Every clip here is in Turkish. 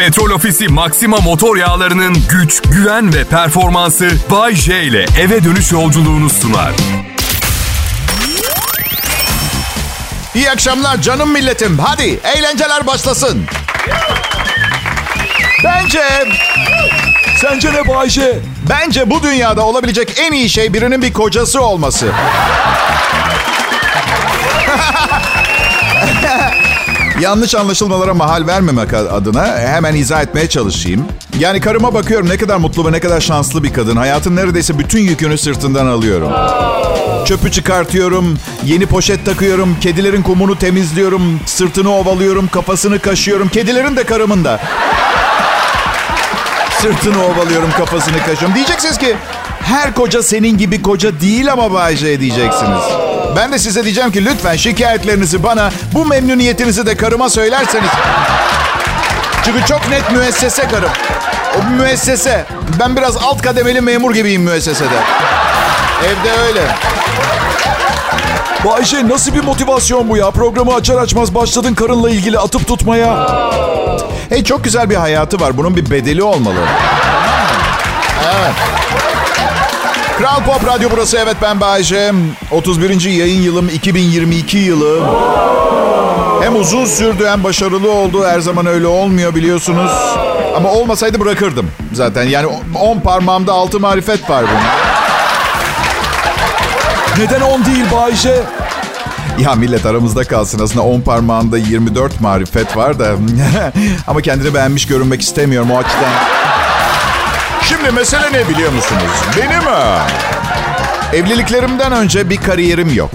Petrol Ofisi Maxima motor yağlarının güç, güven ve performansı Bay J ile eve dönüş yolculuğunu sunar. İyi akşamlar canım milletim. Hadi eğlenceler başlasın. Bence... Sence ne Bayce? Bence bu dünyada olabilecek en iyi şey birinin bir kocası olması. Yanlış anlaşılmalara mahal vermemek adına hemen izah etmeye çalışayım. Yani karıma bakıyorum ne kadar mutlu ve ne kadar şanslı bir kadın. Hayatın neredeyse bütün yükünü sırtından alıyorum. Çöpü çıkartıyorum, yeni poşet takıyorum, kedilerin kumunu temizliyorum, sırtını ovalıyorum, kafasını kaşıyorum. Kedilerin de karımın da. Sırtını ovalıyorum, kafasını kaşıyorum. Diyeceksiniz ki her koca senin gibi koca değil ama Bayce diyeceksiniz. Ben de size diyeceğim ki lütfen şikayetlerinizi bana, bu memnuniyetinizi de karıma söylerseniz. Çünkü çok net müessese karım. O müessese. Ben biraz alt kademeli memur gibiyim müessesede. Evde öyle. Bayşe nasıl bir motivasyon bu ya? Programı açar açmaz başladın karınla ilgili atıp tutmaya. Hey çok güzel bir hayatı var. Bunun bir bedeli olmalı. Evet. Kral Pop Radyo burası. Evet ben Bayece. 31. yayın yılım 2022 yılı. Hem uzun sürdü hem başarılı oldu. Her zaman öyle olmuyor biliyorsunuz. Ama olmasaydı bırakırdım zaten. Yani 10 parmağımda altı marifet var bunun. Neden 10 değil Bayşe? Ya millet aramızda kalsın. Aslında 10 parmağında 24 marifet var da. Ama kendini beğenmiş görünmek istemiyorum o açıdan. Şimdi mesele ne biliyor musunuz? Benim evliliklerimden önce bir kariyerim yok.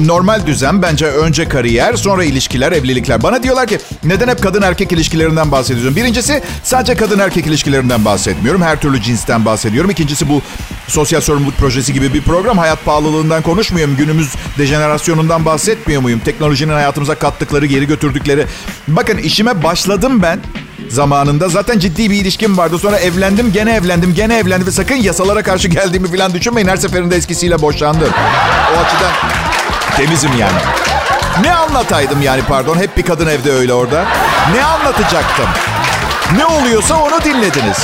Normal düzen bence önce kariyer, sonra ilişkiler, evlilikler. Bana diyorlar ki neden hep kadın erkek ilişkilerinden bahsediyorsun? Birincisi sadece kadın erkek ilişkilerinden bahsetmiyorum. Her türlü cinsten bahsediyorum. İkincisi bu sosyal sorumluluk projesi gibi bir program. Hayat pahalılığından konuşmuyorum. Günümüz dejenerasyonundan bahsetmiyor muyum? Teknolojinin hayatımıza kattıkları, geri götürdükleri. Bakın işime başladım ben zamanında. Zaten ciddi bir ilişkim vardı. Sonra evlendim, gene evlendim, gene evlendim. Ve sakın yasalara karşı geldiğimi falan düşünmeyin. Her seferinde eskisiyle boşandım. O açıdan temizim yani. Ne anlataydım yani pardon? Hep bir kadın evde öyle orada. Ne anlatacaktım? Ne oluyorsa onu dinlediniz.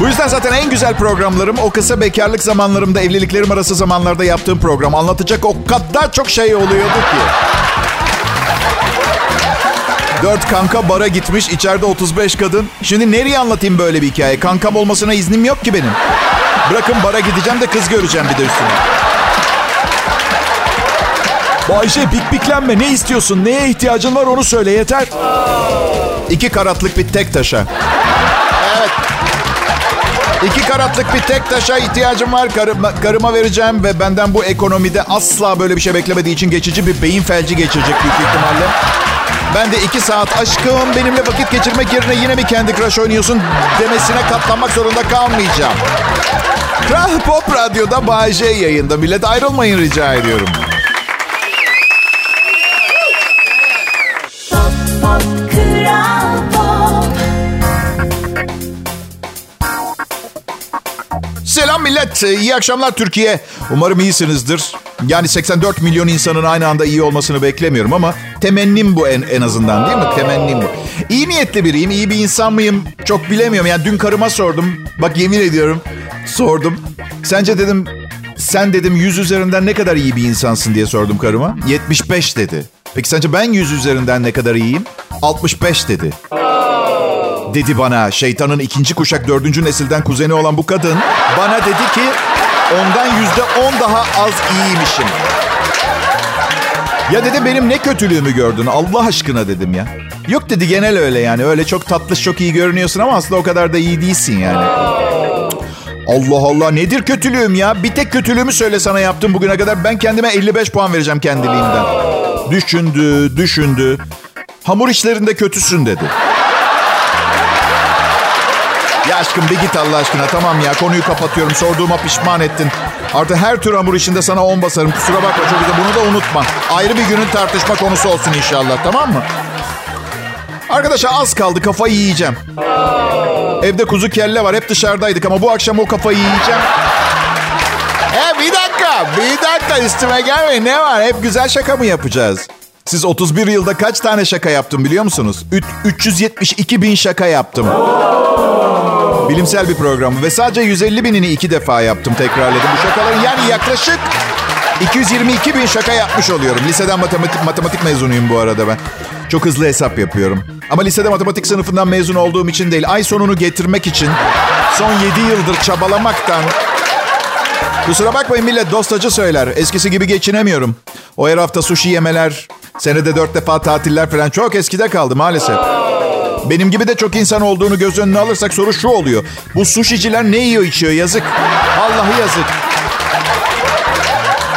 Bu yüzden zaten en güzel programlarım o kısa bekarlık zamanlarımda, evliliklerim arası zamanlarda yaptığım program. Anlatacak o kadar çok şey oluyordu ki. Dört kanka bara gitmiş, içeride 35 kadın. Şimdi nereye anlatayım böyle bir hikaye? Kankam olmasına iznim yok ki benim. Bırakın bara gideceğim de kız göreceğim bir de üstüne. Bayşe bik biklenme. Ne istiyorsun? Neye ihtiyacın var onu söyle yeter. İki karatlık bir tek taşa. Evet. İki karatlık bir tek taşa ihtiyacım var. Karıma, karıma vereceğim ve benden bu ekonomide asla böyle bir şey beklemediği için geçici bir beyin felci geçirecek büyük ihtimalle. Ben de iki saat aşkım benimle vakit geçirmek yerine yine mi kendi Crush oynuyorsun demesine katlanmak zorunda kalmayacağım. Kral Pop Radyo'da Bay J yayında. Millet ayrılmayın rica ediyorum. Selam millet. İyi akşamlar Türkiye. Umarım iyisinizdir. Yani 84 milyon insanın aynı anda iyi olmasını beklemiyorum ama temennim bu en, en azından değil mi? Temennim bu. İyi niyetli biriyim, iyi bir insan mıyım? Çok bilemiyorum. Yani dün karıma sordum. Bak yemin ediyorum sordum. Sence dedim sen dedim 100 üzerinden ne kadar iyi bir insansın diye sordum karıma. 75 dedi. Peki sence ben 100 üzerinden ne kadar iyiyim? 65 dedi dedi bana şeytanın ikinci kuşak dördüncü nesilden kuzeni olan bu kadın bana dedi ki ondan yüzde on daha az iyiymişim. Ya dedi benim ne kötülüğümü gördün Allah aşkına dedim ya. Yok dedi genel öyle yani öyle çok tatlı çok iyi görünüyorsun ama aslında o kadar da iyi değilsin yani. Allah Allah nedir kötülüğüm ya? Bir tek kötülüğümü söyle sana yaptım bugüne kadar. Ben kendime 55 puan vereceğim kendiliğimden. Düşündü, düşündü. Hamur işlerinde kötüsün dedi. Ya aşkım bir git Allah aşkına tamam ya konuyu kapatıyorum. Sorduğuma pişman ettin. Artık her tür hamur işinde sana on basarım. Kusura bakma çok güzel. Bunu da unutma. Ayrı bir günün tartışma konusu olsun inşallah tamam mı? Arkadaşlar az kaldı kafayı yiyeceğim. Evde kuzu kelle var. Hep dışarıdaydık ama bu akşam o kafayı yiyeceğim. E bir dakika, bir dakika üstüme gelmeyin. Ne var? Hep güzel şaka mı yapacağız? Siz 31 yılda kaç tane şaka yaptım biliyor musunuz? Üç- 372 bin şaka yaptım. Bilimsel bir program ve sadece 150 binini iki defa yaptım tekrarladım bu şakaların. Yani yaklaşık 222 bin şaka yapmış oluyorum. Liseden matematik, matematik mezunuyum bu arada ben. Çok hızlı hesap yapıyorum. Ama lisede matematik sınıfından mezun olduğum için değil, ay sonunu getirmek için son 7 yıldır çabalamaktan... Kusura bakmayın millet dostacı söyler. Eskisi gibi geçinemiyorum. O her hafta sushi yemeler, senede dört defa tatiller falan çok eskide kaldı maalesef. Benim gibi de çok insan olduğunu göz önüne alırsak soru şu oluyor. Bu sushiciler ne yiyor içiyor yazık. Vallahi yazık.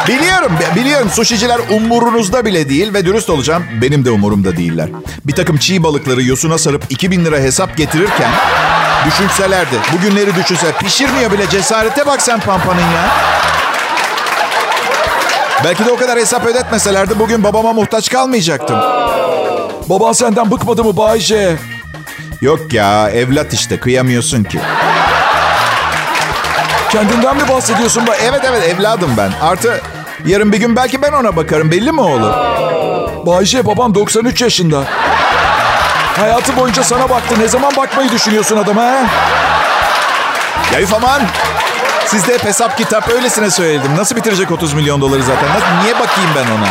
Biliyorum, biliyorum sushiciler umurunuzda bile değil ve dürüst olacağım benim de umurumda değiller. Bir takım çiğ balıkları yosuna sarıp 2000 lira hesap getirirken düşünselerdi. Bugünleri düşünse pişirmiyor bile cesarete bak sen pampanın ya. Belki de o kadar hesap ödetmeselerdi bugün babama muhtaç kalmayacaktım. Baban senden bıkmadı mı Bayce? Yok ya evlat işte kıyamıyorsun ki. Kendinden mi bahsediyorsun? Ba- Evet evet evladım ben. Artı yarın bir gün belki ben ona bakarım belli mi olur? Bayce babam 93 yaşında. Hayatı boyunca sana baktı. Ne zaman bakmayı düşünüyorsun adama ha? Ya üf aman. Sizde hep hesap kitap öylesine söyledim. Nasıl bitirecek 30 milyon doları zaten? Nasıl, niye bakayım ben ona?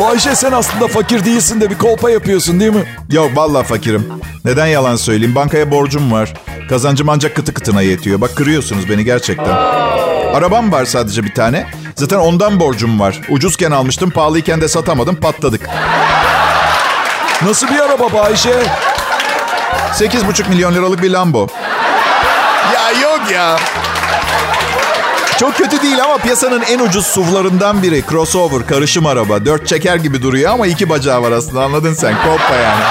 Bayce sen aslında fakir değilsin de bir kolpa yapıyorsun değil mi? Yok vallahi fakirim. Neden yalan söyleyeyim? Bankaya borcum var. Kazancım ancak kıtı kıtına yetiyor. Bak kırıyorsunuz beni gerçekten. Arabam var sadece bir tane. Zaten ondan borcum var. Ucuzken almıştım, pahalıyken de satamadım, patladık. Nasıl bir araba Bayce? 8,5 milyon liralık bir Lambo. Ya yok ya. Çok kötü değil ama piyasanın en ucuz SUV'larından biri. Crossover, karışım araba. Dört çeker gibi duruyor ama iki bacağı var aslında anladın sen. Koppa yani.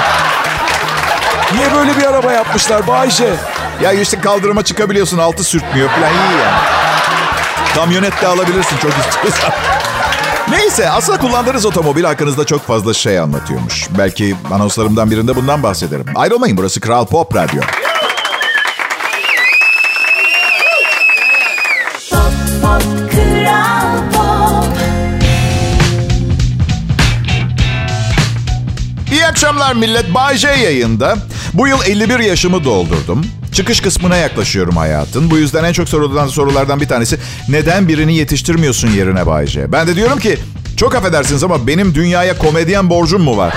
Niye böyle bir araba yapmışlar Bayce? Ya işte kaldırıma çıkabiliyorsun altı sürtmüyor falan iyi yani. Kamyonet de alabilirsin çok istiyorsan. Neyse aslında kullandığınız otomobil hakkınızda çok fazla şey anlatıyormuş. Belki anonslarımdan birinde bundan bahsederim. Ayrılmayın burası Kral Pop Radyo. Akşamlar millet. Bay J yayında. Bu yıl 51 yaşımı doldurdum. Çıkış kısmına yaklaşıyorum hayatın. Bu yüzden en çok sorulan sorulardan bir tanesi neden birini yetiştirmiyorsun yerine Bay J? Ben de diyorum ki çok affedersiniz ama benim dünyaya komedyen borcum mu var?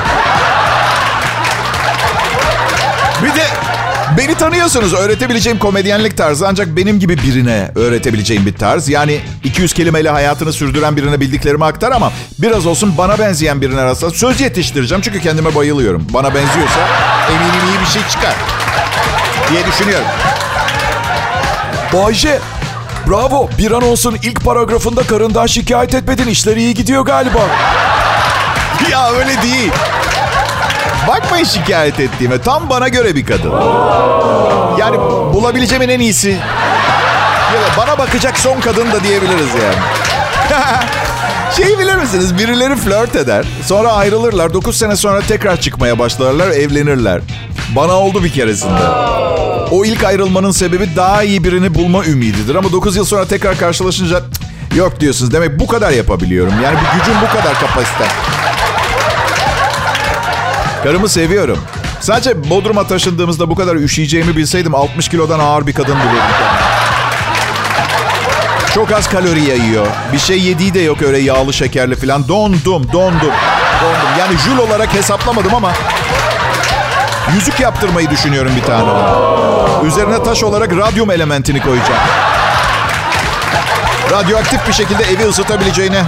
Beni tanıyorsunuz. Öğretebileceğim komedyenlik tarzı ancak benim gibi birine öğretebileceğim bir tarz. Yani 200 kelimeyle hayatını sürdüren birine bildiklerimi aktar ama biraz olsun bana benzeyen birine rastla. Söz yetiştireceğim çünkü kendime bayılıyorum. Bana benziyorsa eminim iyi bir şey çıkar diye düşünüyorum. Bayce, bravo. Bir anonsun ilk paragrafında karından şikayet etmedin. İşler iyi gidiyor galiba. Ya öyle değil. Bakmayın şikayet ettiğime. Tam bana göre bir kadın. Yani bulabileceğimin en iyisi. Ya da bana bakacak son kadın da diyebiliriz yani. Şeyi bilir misiniz? Birileri flört eder. Sonra ayrılırlar. 9 sene sonra tekrar çıkmaya başlarlar. Evlenirler. Bana oldu bir keresinde. O ilk ayrılmanın sebebi daha iyi birini bulma ümididir. Ama 9 yıl sonra tekrar karşılaşınca "Cık, yok diyorsunuz. Demek bu kadar yapabiliyorum. Yani bu gücüm bu kadar kapasite. Karımı seviyorum. Sadece Bodrum'a taşındığımızda bu kadar üşüyeceğimi bilseydim 60 kilodan ağır bir kadın bulurdum. Çok az kalori yayıyor. Bir şey yediği de yok öyle yağlı şekerli falan. Dondum, dondum, dondum. Yani jül olarak hesaplamadım ama yüzük yaptırmayı düşünüyorum bir tane. Üzerine taş olarak radyum elementini koyacağım. Radyoaktif bir şekilde evi ısıtabileceğine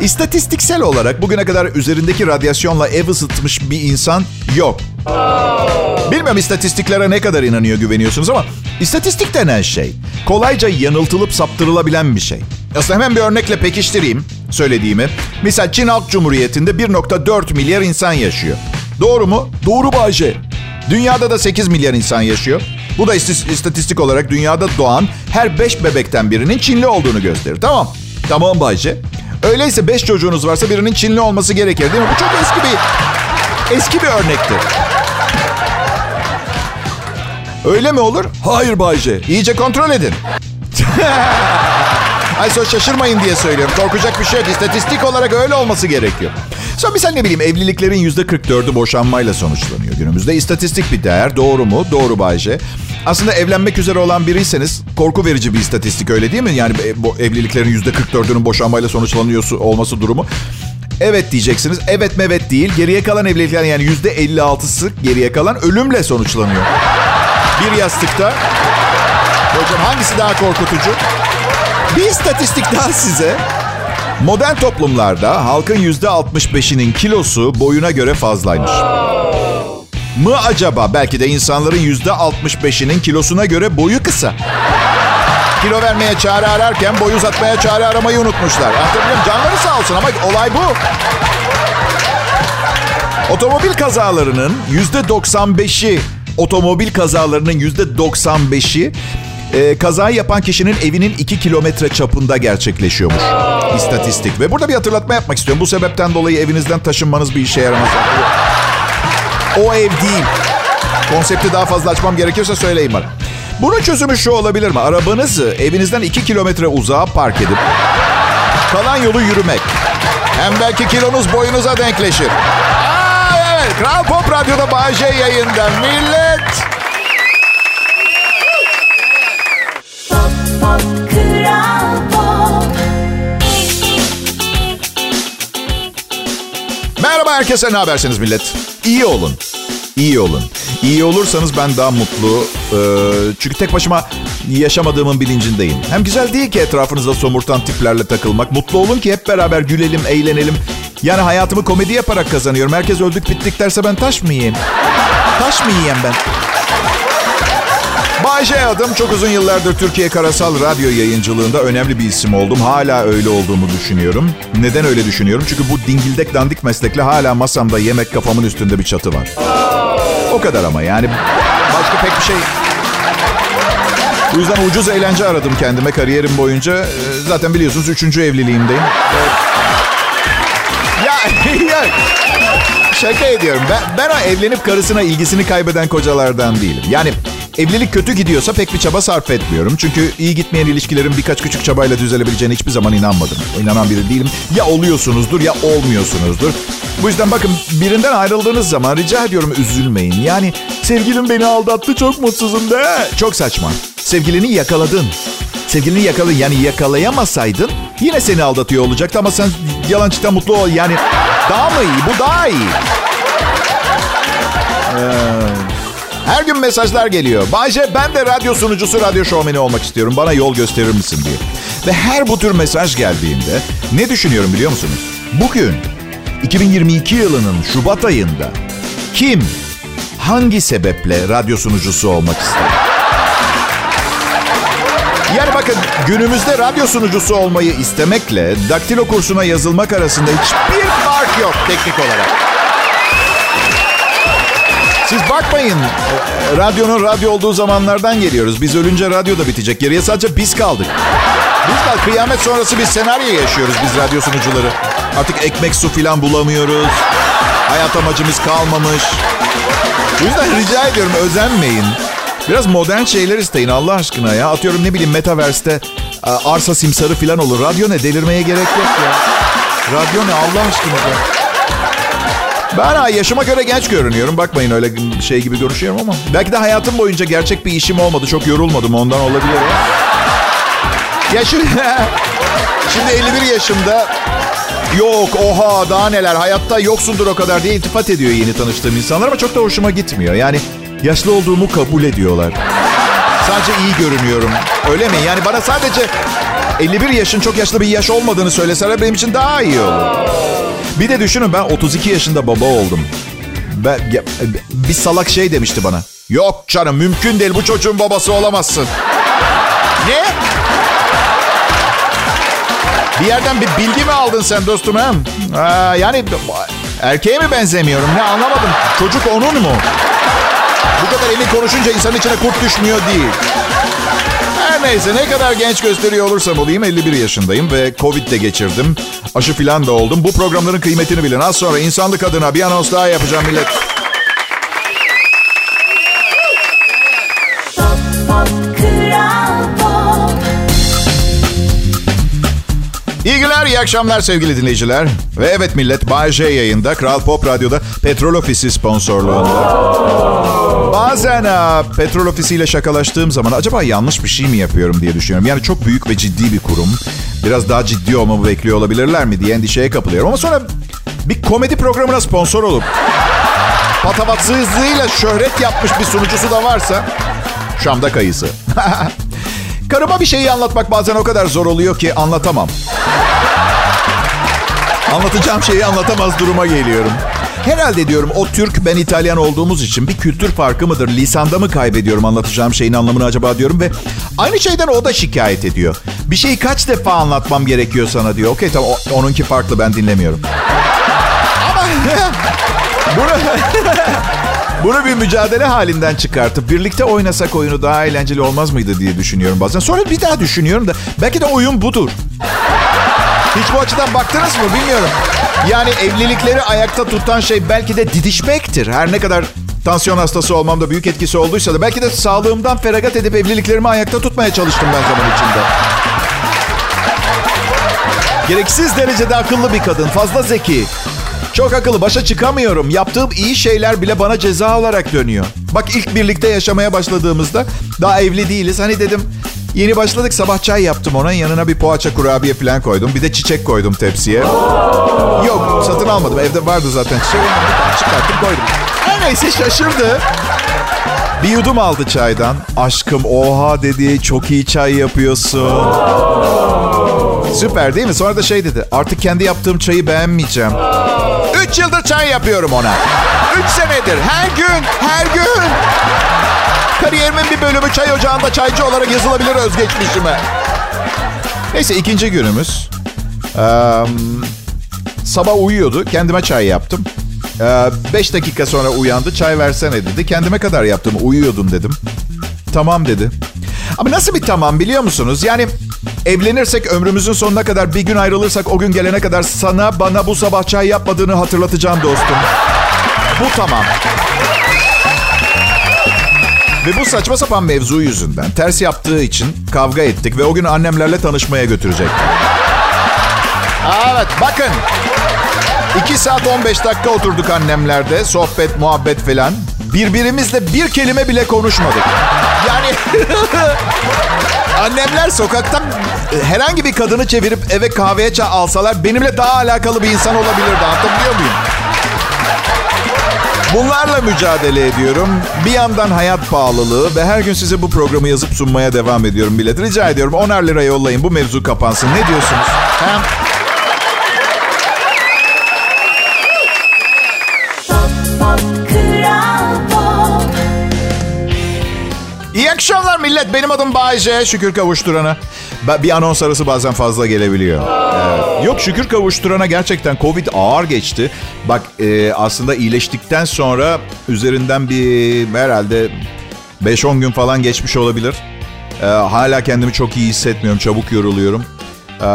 İstatistiksel olarak bugüne kadar üzerindeki radyasyonla ev ısıtmış bir insan yok. Bilmem istatistiklere ne kadar inanıyor güveniyorsunuz ama istatistik denen şey kolayca yanıltılıp saptırılabilen bir şey. Aslında hemen bir örnekle pekiştireyim söylediğimi. Misal Çin Halk Cumhuriyeti'nde 1.4 milyar insan yaşıyor. Doğru mu? Doğru Bayce. Dünyada da 8 milyar insan yaşıyor. Bu da istatistik olarak dünyada doğan her 5 bebekten birinin Çinli olduğunu gösterir. Tamam. Tamam Bayce. Öyleyse 5 çocuğunuz varsa birinin Çinli olması gerekir değil mi? Bu çok eski bir eski bir örnektir. Öyle mi olur? Hayır Bayce. İyice kontrol edin. Ay sonra şaşırmayın diye söylüyorum. Korkacak bir şey yok. İstatistik olarak öyle olması gerekiyor. Sonra mesela ne bileyim evliliklerin yüzde 44'ü boşanmayla sonuçlanıyor günümüzde. İstatistik bir değer. Doğru mu? Doğru Bayce. Aslında evlenmek üzere olan biriyseniz korku verici bir istatistik öyle değil mi? Yani bu evliliklerin yüzde 44'ünün boşanmayla sonuçlanıyor olması durumu. Evet diyeceksiniz. Evet mevet değil. Geriye kalan evlilikler yani yüzde 56'sı geriye kalan ölümle sonuçlanıyor. Bir yastıkta. Hocam hangisi daha korkutucu? Bir istatistik daha size. Modern toplumlarda halkın yüzde 65'inin kilosu boyuna göre fazlaymış. Mı acaba? Belki de insanların yüzde 65'inin kilosuna göre boyu kısa. Kilo vermeye çare ararken boy uzatmaya çare aramayı unutmuşlar. Anlatabiliyor Canları sağ olsun ama olay bu. Otomobil kazalarının yüzde 95'i otomobil kazalarının yüzde 95'i e, kazayı yapan kişinin evinin 2 kilometre çapında gerçekleşiyormuş. İstatistik. Ve burada bir hatırlatma yapmak istiyorum. Bu sebepten dolayı evinizden taşınmanız bir işe yaramaz. O ev değil. Konsepti daha fazla açmam gerekirse söyleyin bana. Bunun çözümü şu olabilir mi? Arabanızı evinizden 2 kilometre uzağa park edip kalan yolu yürümek. Hem belki kilonuz boyunuza denkleşir. Aa, evet, Kral Pop Radyo'da Bağcay yayında. Millet! Merhaba herkese ne habersiniz millet? İyi olun. İyi olun. İyi olursanız ben daha mutlu. Ee, çünkü tek başıma yaşamadığımın bilincindeyim. Hem güzel değil ki etrafınızda somurtan tiplerle takılmak. Mutlu olun ki hep beraber gülelim, eğlenelim. Yani hayatımı komedi yaparak kazanıyorum. Herkes öldük bittik derse ben taş mı yiyeyim? Taş mı yiyeyim ben? Bayce adım. Çok uzun yıllardır Türkiye Karasal Radyo yayıncılığında önemli bir isim oldum. Hala öyle olduğumu düşünüyorum. Neden öyle düşünüyorum? Çünkü bu dingildek dandik meslekle hala masamda yemek kafamın üstünde bir çatı var. O kadar ama yani başka pek bir şey... Bu yüzden ucuz eğlence aradım kendime kariyerim boyunca. Ee, Zaten biliyorsunuz üçüncü evliliğimdeyim. Ya, ya şaka ediyorum. Ben, ben evlenip karısına ilgisini kaybeden kocalardan değilim. Yani evlilik kötü gidiyorsa pek bir çaba sarf etmiyorum. Çünkü iyi gitmeyen ilişkilerin birkaç küçük çabayla düzelebileceğine hiçbir zaman inanmadım. İnanan biri değilim. Ya oluyorsunuzdur ya olmuyorsunuzdur. Bu yüzden bakın birinden ayrıldığınız zaman rica ediyorum üzülmeyin. Yani sevgilim beni aldattı çok mutsuzum de. Çok saçma. Sevgilini yakaladın. Sevgilini yakaladın yani yakalayamasaydın yine seni aldatıyor olacaktı ama sen yalancıktan mutlu ol. Yani daha mı iyi? Bu daha iyi. Ee, her gün mesajlar geliyor. Bayce ben de radyo sunucusu, radyo şovmeni olmak istiyorum. Bana yol gösterir misin diye. Ve her bu tür mesaj geldiğinde ne düşünüyorum biliyor musunuz? Bugün 2022 yılının Şubat ayında kim hangi sebeple radyo sunucusu olmak ister? Yani bakın günümüzde radyo sunucusu olmayı istemekle daktilo kursuna yazılmak arasında hiçbir fark yok teknik olarak. Siz bakmayın. Radyonun radyo olduğu zamanlardan geliyoruz. Biz ölünce radyo da bitecek. Geriye sadece biz kaldık. Biz kaldık. Kıyamet sonrası bir senaryo yaşıyoruz biz radyo sunucuları. Artık ekmek su filan bulamıyoruz. Hayat amacımız kalmamış. Bu yüzden rica ediyorum özenmeyin. Biraz modern şeyler isteyin Allah aşkına ya. Atıyorum ne bileyim Metaverse'te e, arsa simsarı filan olur. Radyo ne? Delirmeye gerek yok ya. Radyo ne Allah aşkına ya. Ben ha, yaşıma göre genç görünüyorum. Bakmayın öyle şey gibi görüşüyorum ama. Belki de hayatım boyunca gerçek bir işim olmadı. Çok yorulmadım ondan olabilir. Ya, şimdi, şimdi 51 yaşımda yok oha daha neler hayatta yoksundur o kadar diye iltifat ediyor yeni tanıştığım insanlar ama çok da hoşuma gitmiyor. Yani yaşlı olduğumu kabul ediyorlar. Sadece iyi görünüyorum. Öyle mi? Yani bana sadece 51 yaşın çok yaşlı bir yaş olmadığını söyleseler benim için daha iyi olur. Bir de düşünün ben 32 yaşında baba oldum. Ben, ya, bir salak şey demişti bana. Yok canım mümkün değil bu çocuğun babası olamazsın. Ne? Bir yerden bir bilgi mi aldın sen dostum hem? Yani erkeğe mi benzemiyorum ne anlamadım. Çocuk onun mu? Bu kadar emin konuşunca insanın içine kurt düşmüyor değil. Her neyse ne kadar genç gösteriyor olursam olayım 51 yaşındayım ve Covid de geçirdim. Aşı filan da oldum. Bu programların kıymetini bilin. Az sonra insanlık adına bir anons daha yapacağım millet. Kral pop. iyi akşamlar sevgili dinleyiciler. Ve evet millet, Bay J yayında, Kral Pop Radyo'da Petrol Ofisi sponsorluğunda. Bazen a, Petrol Ofisi ile şakalaştığım zaman acaba yanlış bir şey mi yapıyorum diye düşünüyorum. Yani çok büyük ve ciddi bir kurum. Biraz daha ciddi olmamı bekliyor olabilirler mi diye endişeye kapılıyorum. Ama sonra bir komedi programına sponsor olup patavatsızlığıyla şöhret yapmış bir sunucusu da varsa Şam'da kayısı. Karıma bir şeyi anlatmak bazen o kadar zor oluyor ki anlatamam. Anlatacağım şeyi anlatamaz duruma geliyorum. Herhalde diyorum o Türk ben İtalyan olduğumuz için bir kültür farkı mıdır? Lisanda mı kaybediyorum anlatacağım şeyin anlamını acaba diyorum ve aynı şeyden o da şikayet ediyor. Bir şeyi kaç defa anlatmam gerekiyor sana diyor. Okey tamam onunki farklı ben dinlemiyorum. Ama bunu, bunu bir mücadele halinden çıkartıp birlikte oynasak oyunu daha eğlenceli olmaz mıydı diye düşünüyorum bazen. Sonra bir daha düşünüyorum da belki de oyun budur. Hiç bu açıdan baktınız mı bilmiyorum. Yani evlilikleri ayakta tutan şey belki de didişmektir. Her ne kadar tansiyon hastası olmamda büyük etkisi olduysa da belki de sağlığımdan feragat edip evliliklerimi ayakta tutmaya çalıştım ben zaman içinde. Gereksiz derecede akıllı bir kadın, fazla zeki. Çok akıllı, başa çıkamıyorum. Yaptığım iyi şeyler bile bana ceza olarak dönüyor. Bak ilk birlikte yaşamaya başladığımızda daha evli değiliz. Hani dedim yeni başladık sabah çay yaptım ona. Yanına bir poğaça kurabiye falan koydum. Bir de çiçek koydum tepsiye. Yok satın almadım. Evde vardı zaten çiçek. Çıkarttım koydum. Her neyse şaşırdı. Bir yudum aldı çaydan. Aşkım oha dedi çok iyi çay yapıyorsun. Süper değil mi? Sonra da şey dedi. Artık kendi yaptığım çayı beğenmeyeceğim. Üç yıldır çay yapıyorum ona. Üç senedir. Her gün, her gün. Kariyerimin bir bölümü çay ocağında çaycı olarak yazılabilir özgeçmişime. Neyse ikinci günümüz. Eee, sabah uyuyordu. Kendime çay yaptım. Eee, beş dakika sonra uyandı. Çay versene dedi. Kendime kadar yaptım. Uyuyordun dedim. Tamam dedi. Ama nasıl bir tamam biliyor musunuz? Yani evlenirsek ömrümüzün sonuna kadar bir gün ayrılırsak o gün gelene kadar sana bana bu sabah çay yapmadığını hatırlatacağım dostum. Bu tamam. Ve bu saçma sapan mevzu yüzünden ters yaptığı için kavga ettik ve o gün annemlerle tanışmaya götürecek. Evet bakın. 2 saat 15 dakika oturduk annemlerde. Sohbet, muhabbet falan. Birbirimizle bir kelime bile konuşmadık. Yani annemler sokaktan e, herhangi bir kadını çevirip eve kahveye alsalar benimle daha alakalı bir insan olabilirdi. Anlatabiliyor muyum? Bunlarla mücadele ediyorum. Bir yandan hayat pahalılığı ve her gün size bu programı yazıp sunmaya devam ediyorum millet. Rica ediyorum 10'ar lira yollayın bu mevzu kapansın. Ne diyorsunuz? Pop. İyi akşamlar millet. Benim adım Bayce. Şükür kavuşturana. Bir anons arası bazen fazla gelebiliyor. Evet. Yok şükür kavuşturana gerçekten Covid ağır geçti. Bak e, aslında iyileştikten sonra üzerinden bir herhalde 5-10 gün falan geçmiş olabilir. E, hala kendimi çok iyi hissetmiyorum. Çabuk yoruluyorum. Ee,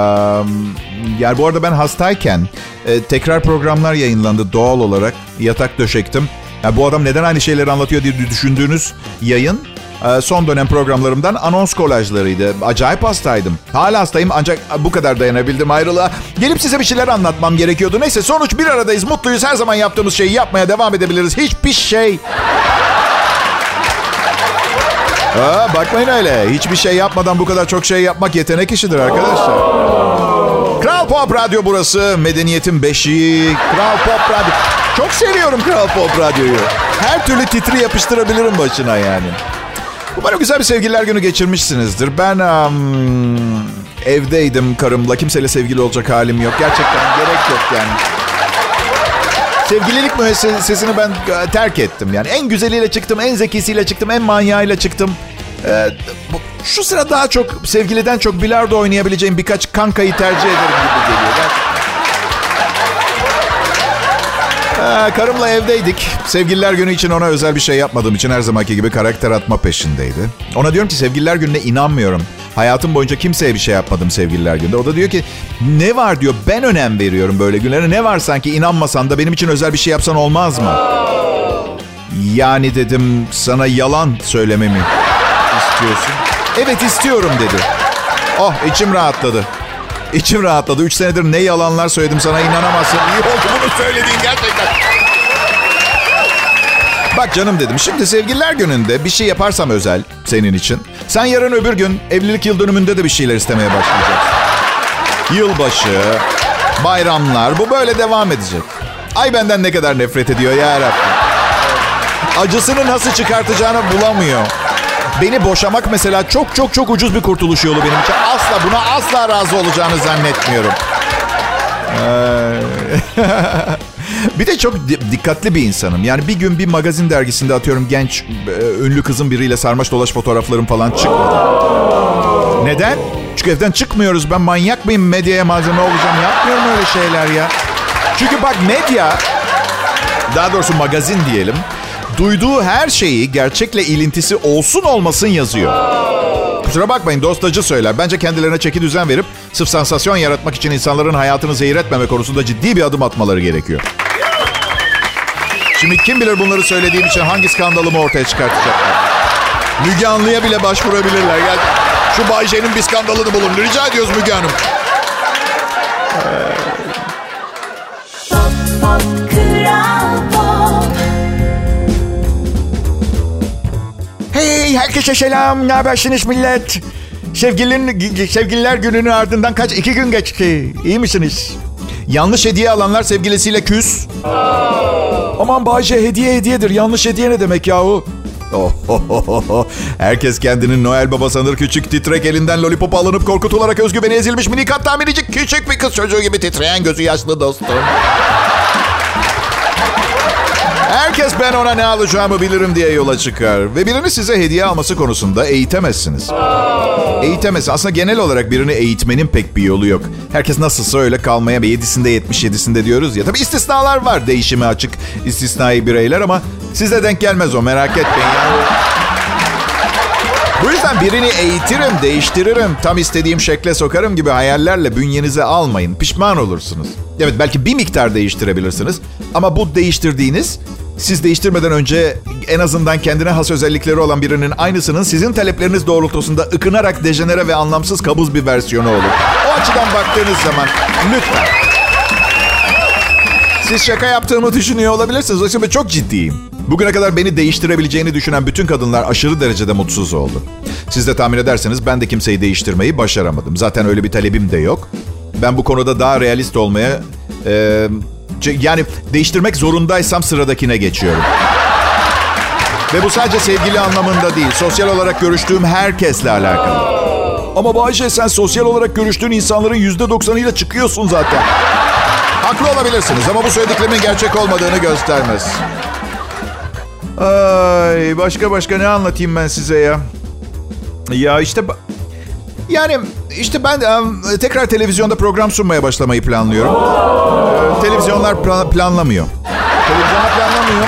yani bu arada ben hastayken e, tekrar programlar yayınlandı doğal olarak. Yatak döşektim. Ya bu adam neden aynı şeyleri anlatıyor diye düşündüğünüz yayın e, son dönem programlarımdan anons kolajlarıydı. Acayip hastaydım. Hala hastayım ancak bu kadar dayanabildim ayrılığa. Gelip size bir şeyler anlatmam gerekiyordu. Neyse sonuç bir aradayız. Mutluyuz. Her zaman yaptığımız şeyi yapmaya devam edebiliriz. Hiçbir şey Aa, bakmayın öyle. Hiçbir şey yapmadan bu kadar çok şey yapmak yetenek işidir arkadaşlar. Kral Pop Radyo burası. Medeniyetin beşiği. Kral Pop Radyo. Çok seviyorum Kral Pop Radyo'yu. Her türlü titri yapıştırabilirim başına yani. Umarım güzel bir sevgililer günü geçirmişsinizdir. Ben am, evdeydim karımla. Kimseyle sevgili olacak halim yok. Gerçekten gerek yok yani. Sevgililik müessesesini ben e, terk ettim. Yani en güzeliyle çıktım, en zekisiyle çıktım, en manyağıyla çıktım. Ee, bu- şu sıra daha çok sevgiliden çok bilardo oynayabileceğim birkaç kankayı tercih ederim gibi geliyor. Gerçekten. Ee, karımla evdeydik. Sevgililer günü için ona özel bir şey yapmadığım için her zamanki gibi karakter atma peşindeydi. Ona diyorum ki sevgililer gününe inanmıyorum. Hayatım boyunca kimseye bir şey yapmadım sevgililer gününde. O da diyor ki ne var diyor ben önem veriyorum böyle günlere. Ne var sanki inanmasan da benim için özel bir şey yapsan olmaz mı? Yani dedim sana yalan söylememi istiyorsun. Evet istiyorum dedi. Oh içim rahatladı. İçim rahatladı. Üç senedir ne yalanlar söyledim sana inanamazsın. İyi oldu bunu söylediğin gerçekten. Bak canım dedim. Şimdi sevgililer gününde bir şey yaparsam özel senin için. Sen yarın öbür gün evlilik yıl dönümünde de bir şeyler istemeye başlayacaksın. Yılbaşı, bayramlar bu böyle devam edecek. Ay benden ne kadar nefret ediyor ya Rabbim. Acısını nasıl çıkartacağını bulamıyor. Beni boşamak mesela çok çok çok ucuz bir kurtuluş yolu benim için. Asla buna asla razı olacağını zannetmiyorum. Ee, bir de çok di- dikkatli bir insanım. Yani bir gün bir magazin dergisinde atıyorum genç e, ünlü kızın biriyle sarmaş dolaş fotoğraflarım falan çıkmadı. Neden? Çünkü evden çıkmıyoruz. Ben manyak mıyım medyaya malzeme olacağım? Yapmıyorum öyle şeyler ya. Çünkü bak medya, daha doğrusu magazin diyelim, duyduğu her şeyi gerçekle ilintisi olsun olmasın yazıyor. Kusura bakmayın dostacı söyler. Bence kendilerine çeki düzen verip sırf sansasyon yaratmak için insanların hayatını zehir etmeme konusunda ciddi bir adım atmaları gerekiyor. Şimdi kim bilir bunları söylediğim için hangi skandalımı ortaya çıkartacaklar. Müge Anlı'ya bile başvurabilirler. Gel, şu Bay J'nin bir skandalını bulun. Rica ediyoruz Müge Hanım. Hey herkese selam. Ne habersiniz millet? Sevgilinin, sevgililer gününün ardından kaç? iki gün geçti. İyi misiniz? Yanlış hediye alanlar sevgilisiyle küs. Aman Bayce hediye hediyedir. Yanlış hediye ne demek yahu? Oh, Herkes kendini Noel Baba sanır küçük titrek elinden lollipop alınıp korkutularak özgüveni ezilmiş minik hatta minicik küçük bir kız çocuğu gibi titreyen gözü yaşlı dostum. Herkes ben ona ne alacağımı bilirim diye yola çıkar. Ve birini size hediye alması konusunda eğitemezsiniz. Eğitemezsiniz. Aslında genel olarak birini eğitmenin pek bir yolu yok. Herkes nasılsa öyle kalmaya ve 7'sinde 77'sinde diyoruz ya. Tabii istisnalar var değişime açık istisnai bireyler ama size denk gelmez o merak etmeyin. Bu yüzden birini eğitirim, değiştiririm, tam istediğim şekle sokarım gibi hayallerle bünyenize almayın. Pişman olursunuz. Evet belki bir miktar değiştirebilirsiniz. Ama bu değiştirdiğiniz siz değiştirmeden önce en azından kendine has özellikleri olan birinin aynısının sizin talepleriniz doğrultusunda ıkınarak dejenere ve anlamsız kabuz bir versiyonu olur. O açıdan baktığınız zaman lütfen. Siz şaka yaptığımı düşünüyor olabilirsiniz. Oysa ben çok ciddiyim. Bugüne kadar beni değiştirebileceğini düşünen bütün kadınlar aşırı derecede mutsuz oldu. Siz de tahmin ederseniz ben de kimseyi değiştirmeyi başaramadım. Zaten öyle bir talebim de yok. Ben bu konuda daha realist olmaya... e, yani değiştirmek zorundaysam sıradakine geçiyorum. Ve bu sadece sevgili anlamında değil. Sosyal olarak görüştüğüm herkesle alakalı. Ama Bayce sen sosyal olarak görüştüğün insanların %90'ıyla çıkıyorsun zaten. Haklı olabilirsiniz ama bu söylediklerimin gerçek olmadığını göstermez. Ay başka başka ne anlatayım ben size ya? Ya işte yani işte ben tekrar televizyonda program sunmaya başlamayı planlıyorum. Ee, televizyonlar plan- planlamıyor. Televizyonlar planlamıyor.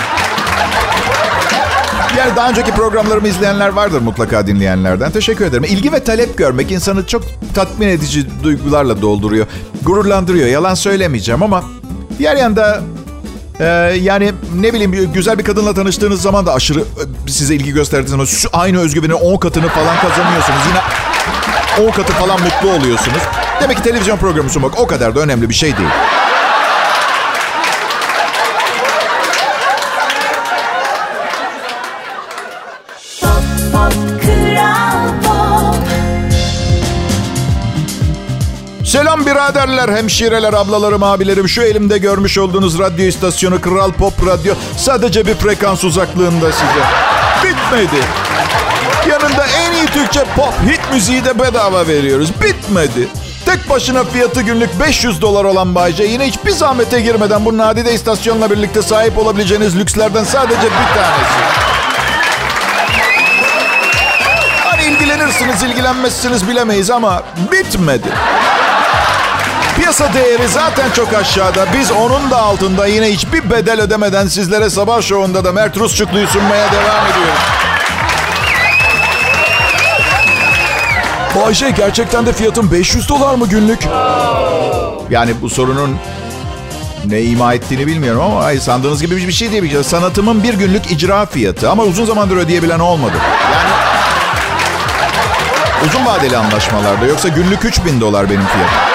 Yani daha önceki programlarımı izleyenler vardır mutlaka dinleyenlerden. Teşekkür ederim. İlgi ve talep görmek insanı çok tatmin edici duygularla dolduruyor. Gururlandırıyor. Yalan söylemeyeceğim ama diğer yanda e, yani ne bileyim güzel bir kadınla tanıştığınız zaman da aşırı e, size ilgi gösterdiği zaman şu aynı özgüvenin 10 katını falan kazanıyorsunuz. Yine 10 katı falan mutlu oluyorsunuz. Demek ki televizyon programı sunmak o kadar da önemli bir şey değil. Biraderler, hemşireler, ablalarım, abilerim. Şu elimde görmüş olduğunuz radyo istasyonu Kral Pop Radyo sadece bir frekans uzaklığında size. Bitmedi. Yanında en iyi Türkçe pop hit müziği de bedava veriyoruz. Bitmedi. Tek başına fiyatı günlük 500 dolar olan Bayce yine hiçbir zahmete girmeden bu nadide istasyonla birlikte sahip olabileceğiniz lükslerden sadece bir tanesi. Hani ilgilenirsiniz, ilgilenmezsiniz bilemeyiz ama bitmedi. Piyasa değeri zaten çok aşağıda. Biz onun da altında yine hiçbir bedel ödemeden sizlere sabah şovunda da Mert Rusçuklu'yu sunmaya devam ediyoruz. Bayce gerçekten de fiyatın 500 dolar mı günlük? Yani bu sorunun ne ima ettiğini bilmiyorum ama ay, sandığınız gibi bir şey değil. Sanatımın bir günlük icra fiyatı ama uzun zamandır ödeyebilen olmadı. Yani uzun vadeli anlaşmalarda yoksa günlük 3000 dolar benim fiyatım.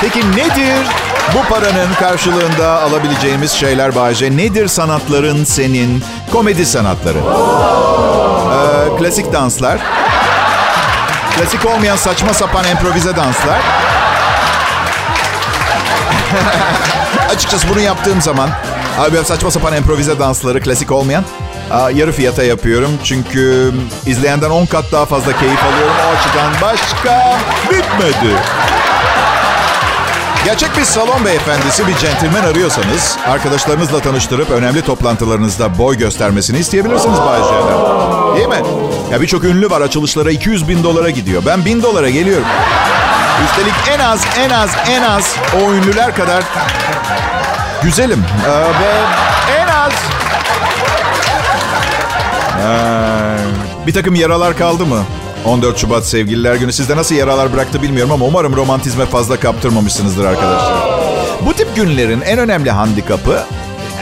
Peki nedir bu paranın karşılığında alabileceğimiz şeyler Bayce? Nedir sanatların senin? Komedi sanatları. Ee, klasik danslar. Klasik olmayan saçma sapan improvize danslar. Açıkçası bunu yaptığım zaman abi saçma sapan improvize dansları klasik olmayan yarı fiyata yapıyorum. Çünkü izleyenden 10 kat daha fazla keyif alıyorum. O açıdan başka bitmedi. Gerçek bir salon beyefendisi, bir centilmen arıyorsanız arkadaşlarınızla tanıştırıp önemli toplantılarınızda boy göstermesini isteyebilirsiniz Bay J'den. Değil mi? Ya birçok ünlü var açılışlara 200 bin dolara gidiyor. Ben 1000 dolara geliyorum. Üstelik en az, en az, en az o ünlüler kadar güzelim. Ee, ve en az... Ee, bir takım yaralar kaldı mı? 14 Şubat Sevgililer Günü. Sizde nasıl yaralar bıraktı bilmiyorum ama umarım romantizme fazla kaptırmamışsınızdır arkadaşlar. Bu tip günlerin en önemli handikapı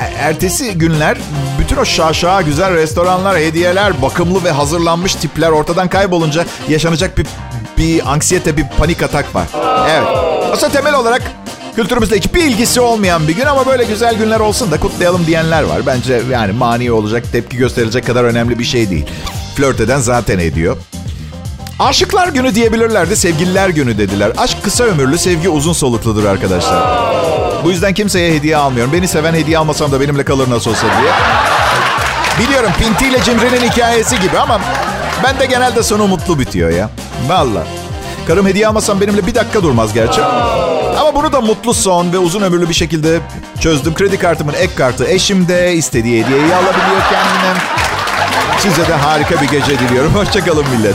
e- ertesi günler bütün o şaşağı güzel restoranlar, hediyeler, bakımlı ve hazırlanmış tipler ortadan kaybolunca yaşanacak bir, bir anksiyete, bir panik atak var. Evet. Aslında temel olarak kültürümüzle hiçbir ilgisi olmayan bir gün ama böyle güzel günler olsun da kutlayalım diyenler var. Bence yani mani olacak, tepki gösterilecek kadar önemli bir şey değil. Flört eden zaten ediyor. Aşıklar günü diyebilirlerdi, sevgililer günü dediler. Aşk kısa ömürlü, sevgi uzun solukludur arkadaşlar. Bu yüzden kimseye hediye almıyorum. Beni seven hediye almasam da benimle kalır nasıl olsa diye. Biliyorum Pinti ile Cimri'nin hikayesi gibi ama ben de genelde sonu mutlu bitiyor ya. Valla. Karım hediye almasam benimle bir dakika durmaz gerçi. Ama bunu da mutlu son ve uzun ömürlü bir şekilde çözdüm. Kredi kartımın ek kartı eşimde istediği hediyeyi alabiliyor kendine. Size de harika bir gece diliyorum. Hoşçakalın millet.